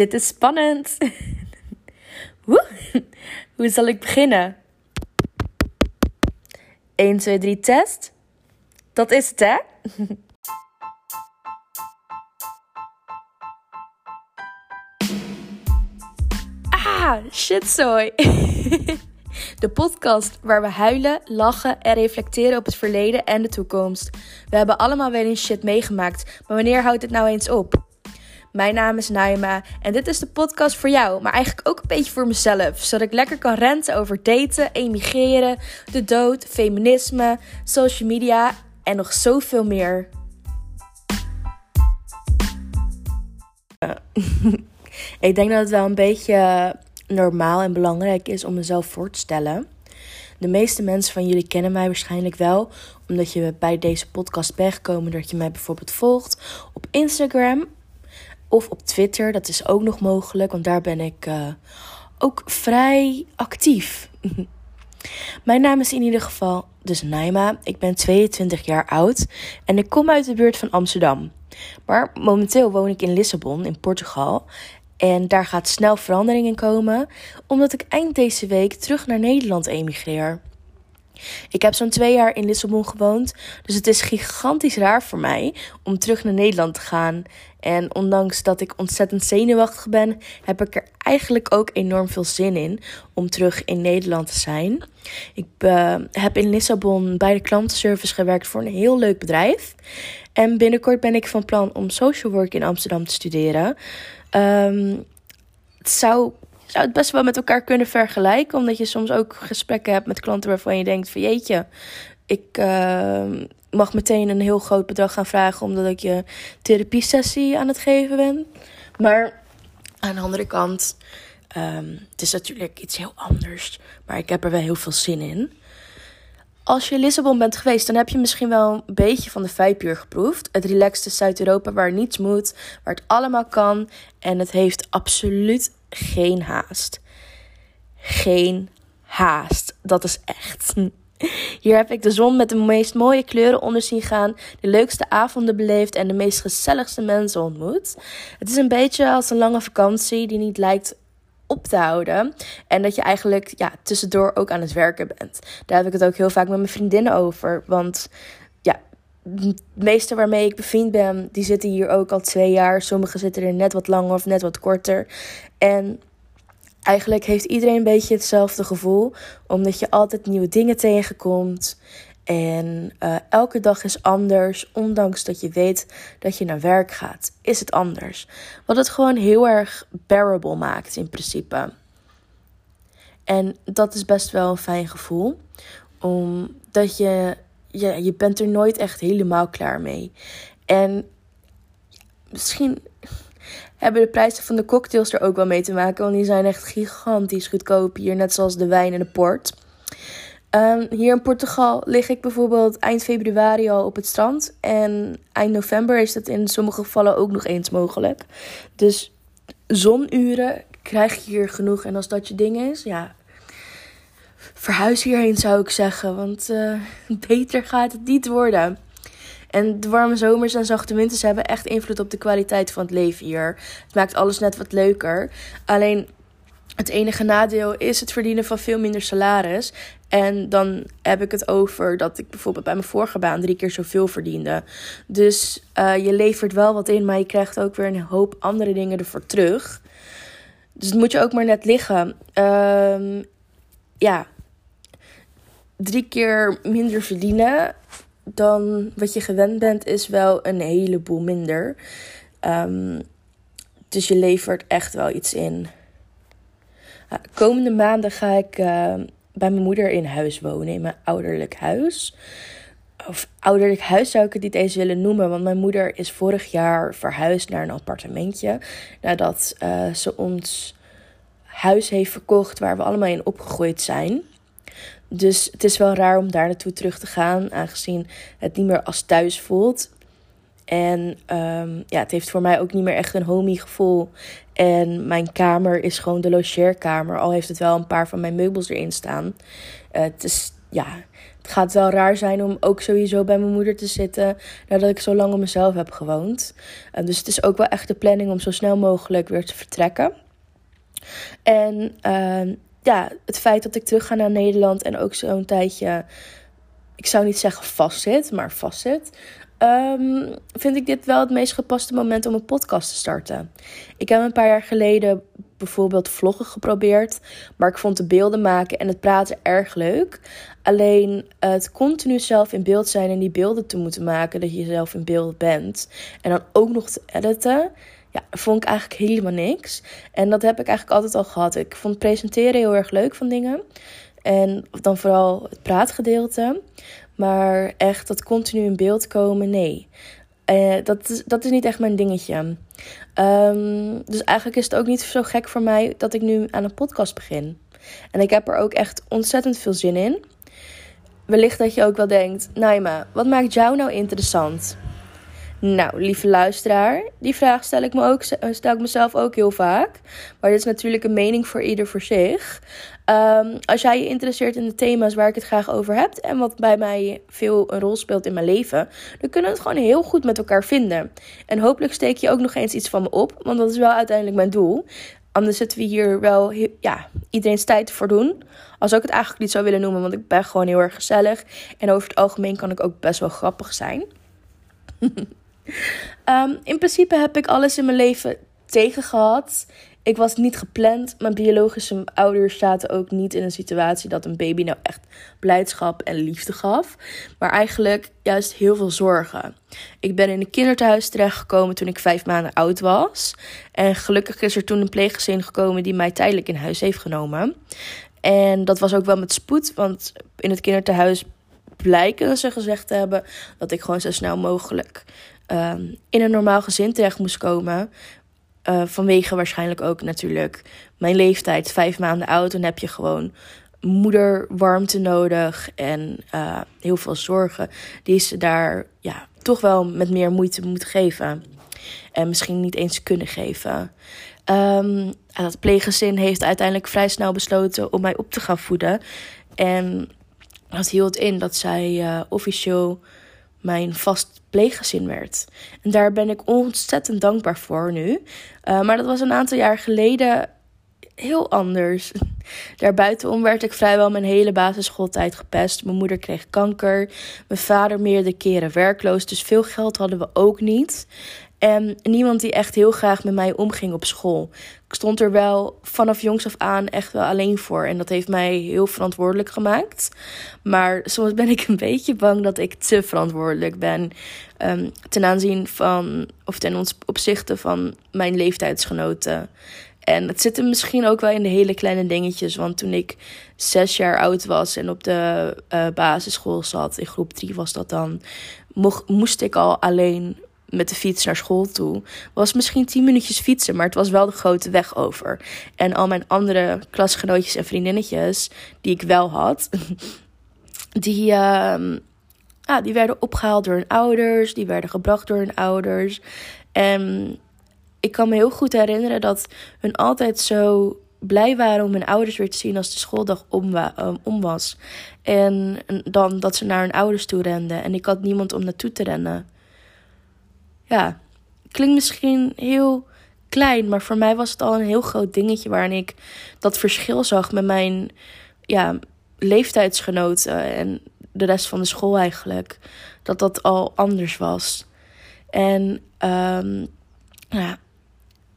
dit is spannend. Hoe zal ik beginnen? 1, 2, 3, test. Dat is het, hè? ah, shitzooi. De podcast waar we huilen, lachen en reflecteren op het verleden en de toekomst. We hebben allemaal wel eens shit meegemaakt, maar wanneer houdt het nou eens op? Mijn naam is Naima en dit is de podcast voor jou, maar eigenlijk ook een beetje voor mezelf. Zodat ik lekker kan renten over daten, emigreren, de dood, feminisme, social media en nog zoveel meer. ik denk dat het wel een beetje normaal en belangrijk is om mezelf voor te stellen. De meeste mensen van jullie kennen mij waarschijnlijk wel, omdat je bij deze podcast bent gekomen dat je mij bijvoorbeeld volgt op Instagram of op Twitter. Dat is ook nog mogelijk, want daar ben ik uh, ook vrij actief. Mijn naam is in ieder geval dus Naima. Ik ben 22 jaar oud en ik kom uit de buurt van Amsterdam. Maar momenteel woon ik in Lissabon, in Portugal. En daar gaat snel verandering in komen, omdat ik eind deze week terug naar Nederland emigreer. Ik heb zo'n twee jaar in Lissabon gewoond, dus het is gigantisch raar voor mij om terug naar Nederland te gaan. En ondanks dat ik ontzettend zenuwachtig ben, heb ik er eigenlijk ook enorm veel zin in om terug in Nederland te zijn. Ik uh, heb in Lissabon bij de klantenservice gewerkt voor een heel leuk bedrijf. En binnenkort ben ik van plan om social work in Amsterdam te studeren. Um, het zou, zou het best wel met elkaar kunnen vergelijken. Omdat je soms ook gesprekken hebt met klanten waarvan je denkt van jeetje, ik uh, mag meteen een heel groot bedrag gaan vragen omdat ik je therapiesessie aan het geven ben. Maar aan de andere kant, um, het is natuurlijk iets heel anders. Maar ik heb er wel heel veel zin in. Als je in Lissabon bent geweest, dan heb je misschien wel een beetje van de Vijpuur geproefd. Het relaxte Zuid-Europa waar niets moet, waar het allemaal kan. En het heeft absoluut geen haast. Geen haast. Dat is echt. Hier heb ik de zon met de meest mooie kleuren onder zien gaan, de leukste avonden beleefd en de meest gezelligste mensen ontmoet. Het is een beetje als een lange vakantie die niet lijkt op te houden. En dat je eigenlijk ja, tussendoor ook aan het werken bent. Daar heb ik het ook heel vaak met mijn vriendinnen over. Want de meeste waarmee ik bevriend ben, die zitten hier ook al twee jaar. Sommigen zitten er net wat langer of net wat korter. En eigenlijk heeft iedereen een beetje hetzelfde gevoel. Omdat je altijd nieuwe dingen tegenkomt. En uh, elke dag is anders, ondanks dat je weet dat je naar werk gaat, is het anders. Wat het gewoon heel erg bearable maakt in principe. En dat is best wel een fijn gevoel, omdat je, je, je bent er nooit echt helemaal klaar mee. En misschien hebben de prijzen van de cocktails er ook wel mee te maken, want die zijn echt gigantisch goedkoop hier, net zoals de wijn en de port. Um, hier in Portugal lig ik bijvoorbeeld eind februari al op het strand. En eind november is dat in sommige gevallen ook nog eens mogelijk. Dus zonuren krijg je hier genoeg. En als dat je ding is, ja. Verhuis hierheen zou ik zeggen. Want uh, beter gaat het niet worden. En de warme zomers en zachte winters hebben echt invloed op de kwaliteit van het leven hier. Het maakt alles net wat leuker. Alleen het enige nadeel is het verdienen van veel minder salaris. En dan heb ik het over dat ik bijvoorbeeld bij mijn vorige baan drie keer zoveel verdiende. Dus uh, je levert wel wat in, maar je krijgt ook weer een hoop andere dingen ervoor terug. Dus het moet je ook maar net liggen. Uh, ja, drie keer minder verdienen dan wat je gewend bent, is wel een heleboel minder. Um, dus je levert echt wel iets in. komende maanden ga ik. Uh, bij mijn moeder in huis wonen, in mijn ouderlijk huis. Of ouderlijk huis zou ik het niet eens willen noemen, want mijn moeder is vorig jaar verhuisd naar een appartementje. Nadat uh, ze ons huis heeft verkocht waar we allemaal in opgegroeid zijn. Dus het is wel raar om daar naartoe terug te gaan, aangezien het niet meer als thuis voelt. En um, ja, het heeft voor mij ook niet meer echt een homie gevoel. En mijn kamer is gewoon de logeerkamer. Al heeft het wel een paar van mijn meubels erin staan. Uh, het is ja, het gaat wel raar zijn om ook sowieso bij mijn moeder te zitten nadat ik zo lang op mezelf heb gewoond. Uh, dus het is ook wel echt de planning om zo snel mogelijk weer te vertrekken. En uh, ja, het feit dat ik terug ga naar Nederland en ook zo'n tijdje, ik zou niet zeggen vastzit, maar vastzit. Um, vind ik dit wel het meest gepaste moment om een podcast te starten. Ik heb een paar jaar geleden bijvoorbeeld vloggen geprobeerd. Maar ik vond de beelden maken en het praten erg leuk. Alleen het continu zelf in beeld zijn en die beelden te moeten maken, dat je zelf in beeld bent. En dan ook nog te editen. Ja, vond ik eigenlijk helemaal niks. En dat heb ik eigenlijk altijd al gehad. Ik vond presenteren heel erg leuk van dingen. En dan vooral het praatgedeelte. Maar echt dat continu in beeld komen, nee. Uh, dat, is, dat is niet echt mijn dingetje. Um, dus eigenlijk is het ook niet zo gek voor mij dat ik nu aan een podcast begin. En ik heb er ook echt ontzettend veel zin in. Wellicht dat je ook wel denkt, Naima, wat maakt jou nou interessant? Nou, lieve luisteraar, die vraag stel ik, me ook, stel ik mezelf ook heel vaak. Maar dit is natuurlijk een mening voor ieder voor zich. Um, als jij je interesseert in de thema's waar ik het graag over heb en wat bij mij veel een rol speelt in mijn leven, dan kunnen we het gewoon heel goed met elkaar vinden. En hopelijk steek je ook nog eens iets van me op, want dat is wel uiteindelijk mijn doel. Anders zetten we hier wel ja, iedereen's tijd voor doen. Als ik het eigenlijk niet zou willen noemen, want ik ben gewoon heel erg gezellig. En over het algemeen kan ik ook best wel grappig zijn. um, in principe heb ik alles in mijn leven tegen gehad. Ik was niet gepland. Mijn biologische ouders zaten ook niet in een situatie dat een baby nou echt blijdschap en liefde gaf. Maar eigenlijk juist heel veel zorgen. Ik ben in een kinderthuis terechtgekomen toen ik vijf maanden oud was. En gelukkig is er toen een pleeggezin gekomen die mij tijdelijk in huis heeft genomen. En dat was ook wel met spoed, want in het kinderthuis blijken ze gezegd te hebben dat ik gewoon zo snel mogelijk um, in een normaal gezin terecht moest komen. Uh, vanwege waarschijnlijk ook natuurlijk mijn leeftijd, vijf maanden oud. Dan heb je gewoon moederwarmte nodig en uh, heel veel zorgen die ze daar ja, toch wel met meer moeite moeten geven. En misschien niet eens kunnen geven. Um, dat pleeggezin heeft uiteindelijk vrij snel besloten om mij op te gaan voeden. En dat hield in dat zij uh, officieel mijn vast pleeggezin werd. En daar ben ik ontzettend dankbaar voor nu. Uh, maar dat was een aantal jaar geleden heel anders. Daarbuitenom werd ik vrijwel mijn hele basisschooltijd gepest. Mijn moeder kreeg kanker. Mijn vader meerdere keren werkloos. Dus veel geld hadden we ook niet. En niemand die echt heel graag met mij omging op school. Ik stond er wel vanaf jongs af aan echt wel alleen voor. En dat heeft mij heel verantwoordelijk gemaakt. Maar soms ben ik een beetje bang dat ik te verantwoordelijk ben. Um, ten aanzien van, of ten opzichte van mijn leeftijdsgenoten. En het zit er misschien ook wel in de hele kleine dingetjes. Want toen ik zes jaar oud was en op de uh, basisschool zat, in groep drie was dat dan, mocht, moest ik al alleen met de fiets naar school toe. Was misschien tien minuutjes fietsen, maar het was wel de grote weg over. En al mijn andere klasgenootjes en vriendinnetjes, die ik wel had, die, uh, ja, die werden opgehaald door hun ouders, die werden gebracht door hun ouders. En ik kan me heel goed herinneren dat hun altijd zo blij waren om hun ouders weer te zien als de schooldag om, um, om was. En dan dat ze naar hun ouders toe renden. En ik had niemand om naartoe te rennen ja, klinkt misschien heel klein, maar voor mij was het al een heel groot dingetje waarin ik dat verschil zag met mijn ja, leeftijdsgenoten en de rest van de school eigenlijk. Dat dat al anders was. En um, ja,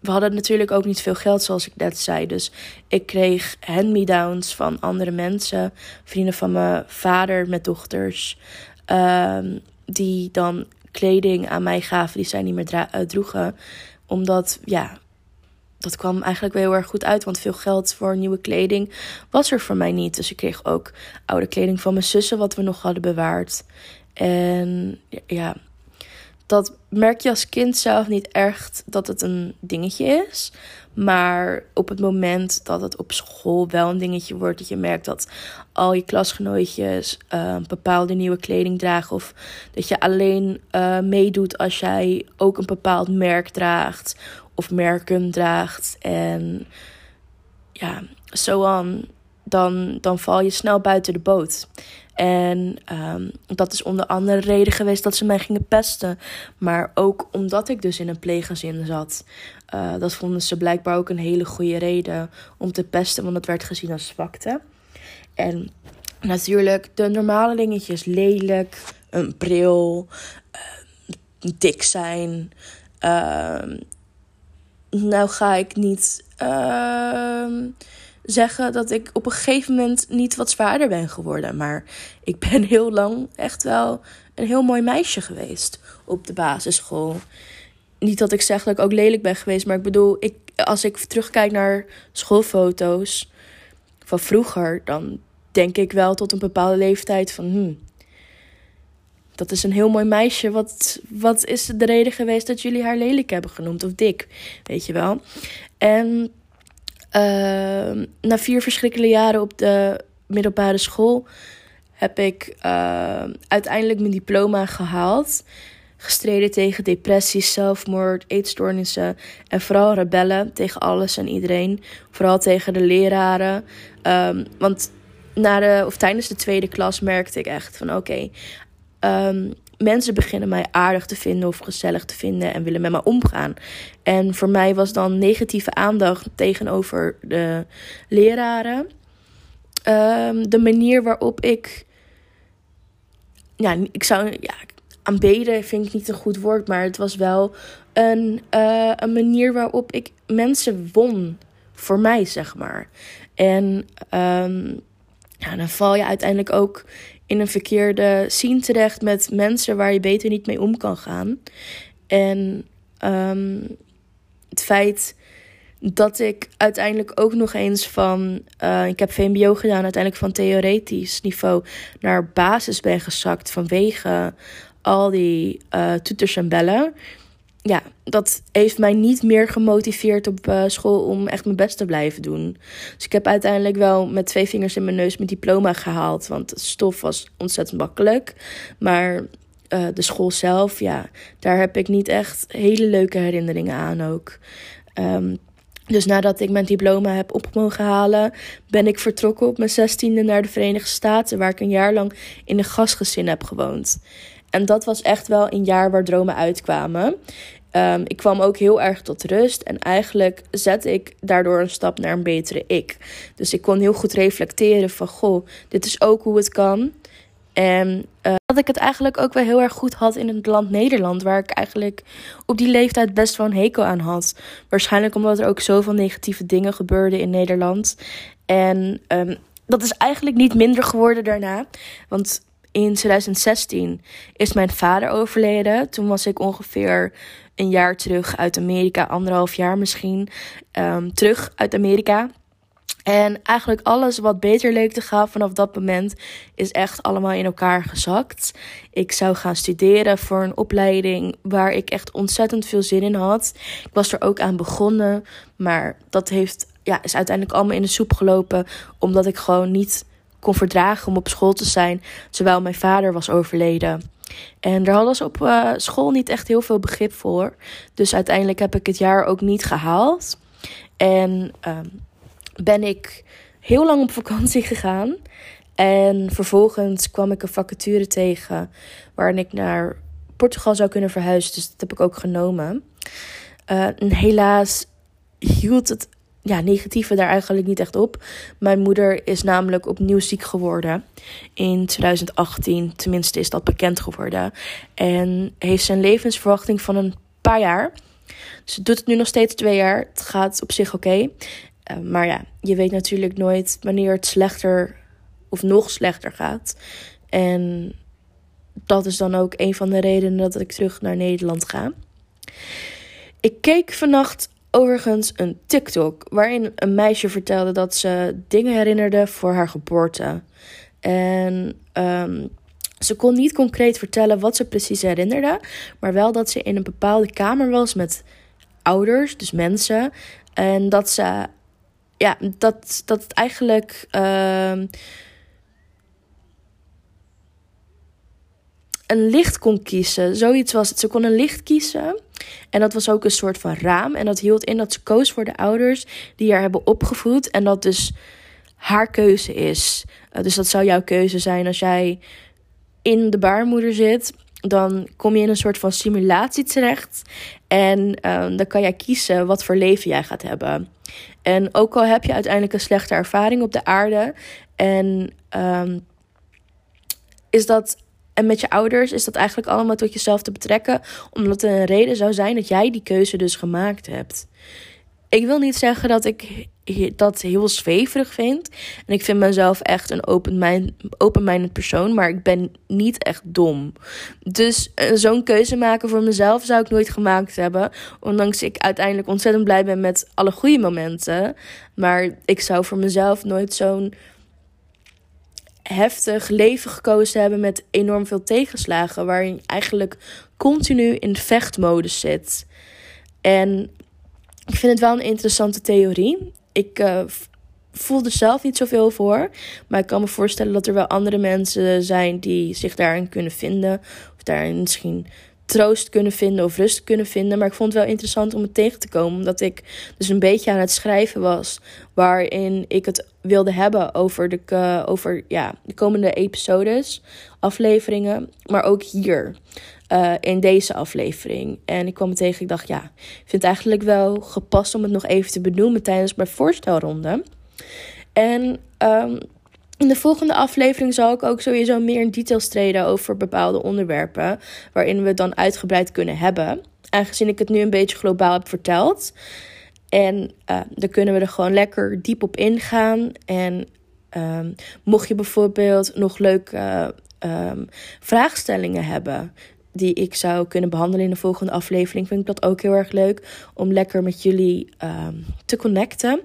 we hadden natuurlijk ook niet veel geld, zoals ik net zei. Dus ik kreeg hand-me-downs van andere mensen, vrienden van mijn vader met dochters, um, die dan kleding aan mij gaven die zij niet meer uh, droegen. Omdat, ja, dat kwam eigenlijk wel heel erg goed uit. Want veel geld voor nieuwe kleding was er voor mij niet. Dus ik kreeg ook oude kleding van mijn zussen, wat we nog hadden bewaard. En ja, dat merk je als kind zelf niet echt dat het een dingetje is. Maar op het moment dat het op school wel een dingetje wordt, dat je merkt dat al je klasgenootjes uh, bepaalde nieuwe kleding dragen. Of dat je alleen uh, meedoet als jij ook een bepaald merk draagt of merken draagt. En ja, zo dan, dan val je snel buiten de boot. En ehm, dat is onder andere reden geweest dat ze mij gingen pesten. Maar ook omdat ik dus in een pleeggezin zat. Uh, dat vonden ze blijkbaar ook een hele goede reden om te pesten, want dat werd gezien als zwakte. En natuurlijk de normale dingetjes: lelijk, een bril, uh, dik zijn. Uh, nou ga ik niet ehm, zeggen dat ik op een gegeven moment niet wat zwaarder ben geworden. Maar ik ben heel lang echt wel een heel mooi meisje geweest op de basisschool. Niet dat ik zeg dat ik ook lelijk ben geweest, maar ik bedoel, ik, als ik terugkijk naar schoolfoto's van vroeger, dan denk ik wel tot een bepaalde leeftijd van, hmm, dat is een heel mooi meisje. Wat, wat is de reden geweest dat jullie haar lelijk hebben genoemd of dik? Weet je wel. En uh, na vier verschrikkelijke jaren op de middelbare school heb ik uh, uiteindelijk mijn diploma gehaald. Gestreden tegen depressies, zelfmoord, eetstoornissen en vooral rebellen tegen alles en iedereen. Vooral tegen de leraren. Um, want na de, of tijdens de tweede klas merkte ik echt van oké, um, mensen beginnen mij aardig te vinden of gezellig te vinden en willen met me omgaan. En voor mij was dan negatieve aandacht tegenover de leraren. Um, de manier waarop ik. Ja, ik zou. Ja, aanbeden vind ik niet een goed woord, maar het was wel een, uh, een manier waarop ik mensen won. Voor mij, zeg maar. En um, dan val je uiteindelijk ook in een verkeerde scene terecht met mensen waar je beter niet mee om kan gaan. En um, het feit dat ik uiteindelijk ook nog eens van. Uh, ik heb VMBO gedaan, uiteindelijk van theoretisch niveau naar basis ben gezakt vanwege al die uh, toeters en bellen ja, dat heeft mij niet meer gemotiveerd op uh, school om echt mijn best te blijven doen. Dus ik heb uiteindelijk wel met twee vingers in mijn neus mijn diploma gehaald. Want het stof was ontzettend makkelijk. Maar uh, de school zelf, ja, daar heb ik niet echt hele leuke herinneringen aan ook. Um, dus nadat ik mijn diploma heb op mogen halen, ben ik vertrokken op mijn zestiende naar de Verenigde Staten, waar ik een jaar lang in een gastgezin heb gewoond. En dat was echt wel een jaar waar dromen uitkwamen. Um, ik kwam ook heel erg tot rust en eigenlijk zette ik daardoor een stap naar een betere ik. Dus ik kon heel goed reflecteren van, goh, dit is ook hoe het kan. En uh, dat ik het eigenlijk ook wel heel erg goed had in het land Nederland, waar ik eigenlijk op die leeftijd best wel een hekel aan had. Waarschijnlijk omdat er ook zoveel negatieve dingen gebeurden in Nederland. En um, dat is eigenlijk niet minder geworden daarna. Want in 2016 is mijn vader overleden. Toen was ik ongeveer een jaar terug uit Amerika, anderhalf jaar misschien, um, terug uit Amerika. En eigenlijk alles wat beter leek te gaan vanaf dat moment is echt allemaal in elkaar gezakt. Ik zou gaan studeren voor een opleiding waar ik echt ontzettend veel zin in had. Ik was er ook aan begonnen, maar dat heeft, ja, is uiteindelijk allemaal in de soep gelopen omdat ik gewoon niet kon verdragen om op school te zijn terwijl mijn vader was overleden. En daar hadden ze op uh, school niet echt heel veel begrip voor. Dus uiteindelijk heb ik het jaar ook niet gehaald. En um, ben ik heel lang op vakantie gegaan. En vervolgens kwam ik een vacature tegen waarin ik naar Portugal zou kunnen verhuizen. Dus dat heb ik ook genomen. En helaas hield het ja, negatieve daar eigenlijk niet echt op. Mijn moeder is namelijk opnieuw ziek geworden in 2018. Tenminste is dat bekend geworden. En heeft zijn levensverwachting van een paar jaar. Ze doet het nu nog steeds twee jaar. Het gaat op zich oké. Uh, maar ja, je weet natuurlijk nooit wanneer het slechter of nog slechter gaat. En dat is dan ook een van de redenen dat ik terug naar Nederland ga. Ik keek vannacht overigens een TikTok waarin een meisje vertelde dat ze dingen herinnerde voor haar geboorte. En um, ze kon niet concreet vertellen wat ze precies herinnerde, maar wel dat ze in een bepaalde kamer was met ouders, dus mensen. En dat ze, ja, dat, dat het eigenlijk. Uh, een licht kon kiezen. Zoiets was het. Ze kon een licht kiezen. En dat was ook een soort van raam. En dat hield in dat ze koos voor de ouders die haar hebben opgevoed. En dat dus haar keuze is. Eh, dus dat zou jouw keuze zijn als jij in de baarmoeder zit. Dan kom je in een soort van simulatie terecht. En ehm, dan kan jij kiezen wat voor leven jij gaat hebben. En ook al heb je uiteindelijk een slechte ervaring op de aarde. En ehm, is dat. En met je ouders is dat eigenlijk allemaal tot jezelf te betrekken. Omdat er een reden zou zijn dat jij die keuze dus gemaakt hebt. Ik wil niet zeggen dat ik dat heel zweverig vind. En ik vind mezelf echt een open-minded persoon. Maar ik ben niet echt dom. Dus eh, zo'n keuze maken voor mezelf zou ik nooit gemaakt hebben. Ondanks ik uiteindelijk ontzettend blij ben met alle goede momenten. Maar ik zou voor mezelf nooit zo'n heftig leven gekozen hebben met enorm veel tegenslagen. Waarin je eigenlijk continu in vechtmodus zit. En ik vind het wel een interessante theorie. Ik uh, voel zelf niet zoveel voor. Maar ik kan me voorstellen dat er wel andere mensen zijn die zich daarin kunnen vinden. Of daarin misschien troost kunnen vinden of rust kunnen vinden. Maar ik vond het wel interessant om het tegen te komen. Omdat ik dus een beetje aan het schrijven was. Waarin ik het wilde hebben over de, over, ja, de komende episodes, afleveringen. Maar ook hier. Uh, in deze aflevering. En ik kwam het tegen. Ik dacht, ja, ik vind het eigenlijk wel gepast om het nog even te benoemen tijdens mijn voorstelronde. En um, in de volgende aflevering zal ik ook sowieso meer in details treden over bepaalde onderwerpen. Waarin we het dan uitgebreid kunnen hebben. Aangezien ik het nu een beetje globaal heb verteld. En uh, dan kunnen we er gewoon lekker diep op ingaan. En um, mocht je bijvoorbeeld nog leuke um, vraagstellingen hebben die ik zou kunnen behandelen in de volgende aflevering, vind ik dat ook heel erg leuk om lekker met jullie um, te connecten.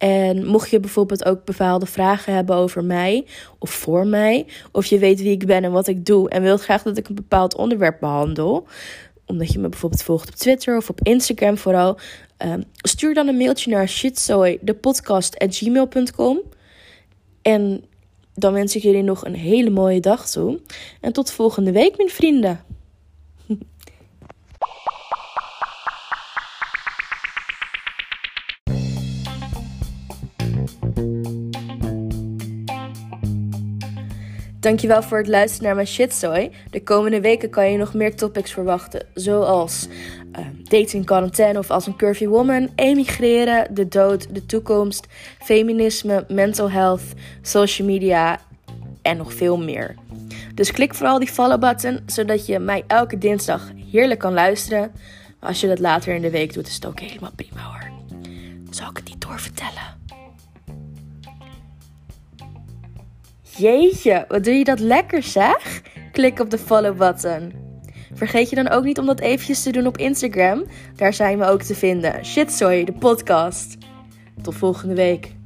En mocht je bijvoorbeeld ook bepaalde vragen hebben over mij of voor mij, of je weet wie ik ben en wat ik doe en wilt graag dat ik een bepaald onderwerp behandel, omdat je me bijvoorbeeld volgt op Twitter of op Instagram vooral, um, stuur dan een mailtje naar shitsoy.depodcast.gmail.com. En dan wens ik jullie nog een hele mooie dag toe. En tot volgende week, mijn vrienden. Dankjewel voor het luisteren naar mijn shitzooi. De komende weken kan je nog meer topics verwachten, zoals uh, dating in quarantaine of als een curvy woman, emigreren, de dood, de toekomst, feminisme, mental health, social media en nog veel meer. Dus klik vooral die follow button, zodat je mij elke dinsdag heerlijk kan luisteren. Als je dat later in de week doet, is het ook helemaal prima hoor. Zal ik het niet doorvertellen? Jeetje, wat doe je dat lekker zeg? Klik op de follow button. Vergeet je dan ook niet om dat eventjes te doen op Instagram. Daar zijn we ook te vinden. Shitsoy, de podcast. Tot volgende week.